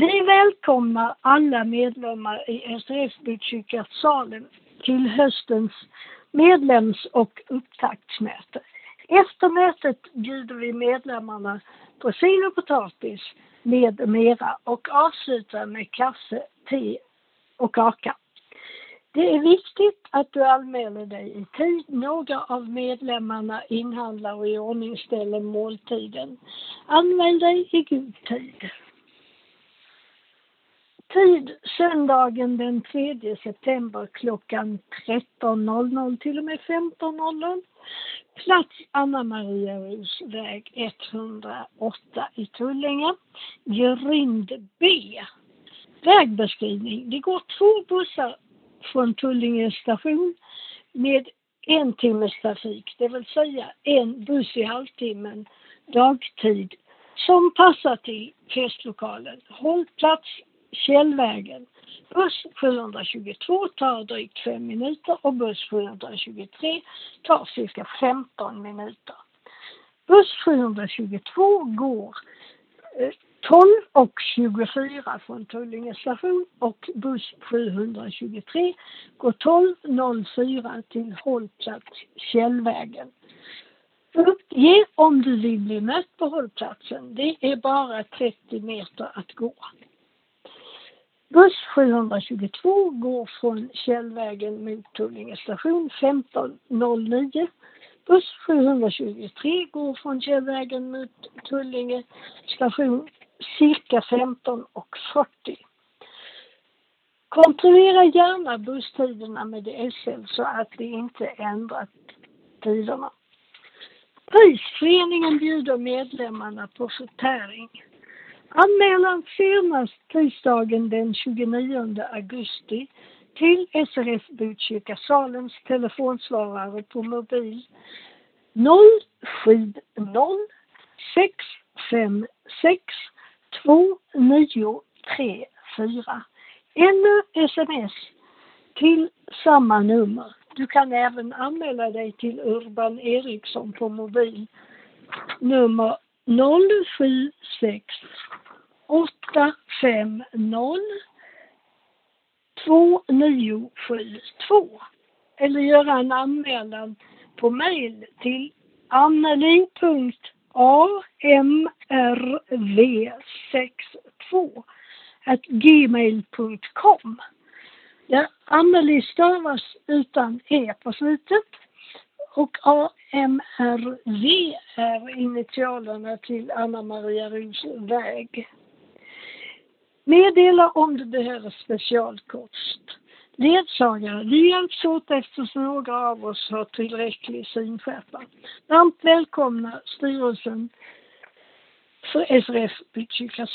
Vi välkomnar alla medlemmar i SRF Botkyrkasalen till höstens medlems och upptaktsmöte. Efter mötet bjuder vi medlemmarna på sill och potatis med mera och avslutar med kaffe, te och kaka. Det är viktigt att du anmäler dig i tid. Några av medlemmarna inhandlar och iordningställer måltiden. Anmäl dig i god tid. Tid söndagen den 3 september klockan 13.00 till och med 15.00. Plats Anna Maria Rus, väg 108 i Tullinge. Grind B. Vägbeskrivning. Det går två bussar från Tullinge station med en timmes trafik, det vill säga en buss i halvtimmen dagtid som passar till festlokalen. Hållplats Källvägen. Buss 722 tar drygt 5 minuter och buss 723 tar cirka 15 minuter. Buss 722 går eh, 12 och 24 från Tullinge station och buss 723 går 12.04 till hållplats Källvägen. Uppge om du vill bli mött på hållplatsen. Det är bara 30 meter att gå. Buss 722 går från Källvägen mot Tullinge station 15.09. Buss 723 går från Källvägen mot Tullinge station cirka 15.40. Kontrollera gärna busstiderna med SL så att vi inte ändrat tiderna. Prisföreningen bjuder medlemmarna på förtäring. Anmälan senast tisdagen den 29 augusti till SRF Botkyrka Salens telefonsvarare på mobil 070 656 2934 eller sms till samma nummer. Du kan även anmäla dig till Urban Eriksson på mobil nummer 076 850 2972 eller göra en anmälan på mail till anneli.amrv62 gmail.com. Ja, Anneli stavas utan e på slutet och AMRV är initialerna till Anna Maria Rus väg. Meddela om du behöver specialkost. Ledsagare, vi hjälps åt eftersom några av oss har tillräcklig synskärpa. Varmt välkomna styrelsen för SRF Botkyrka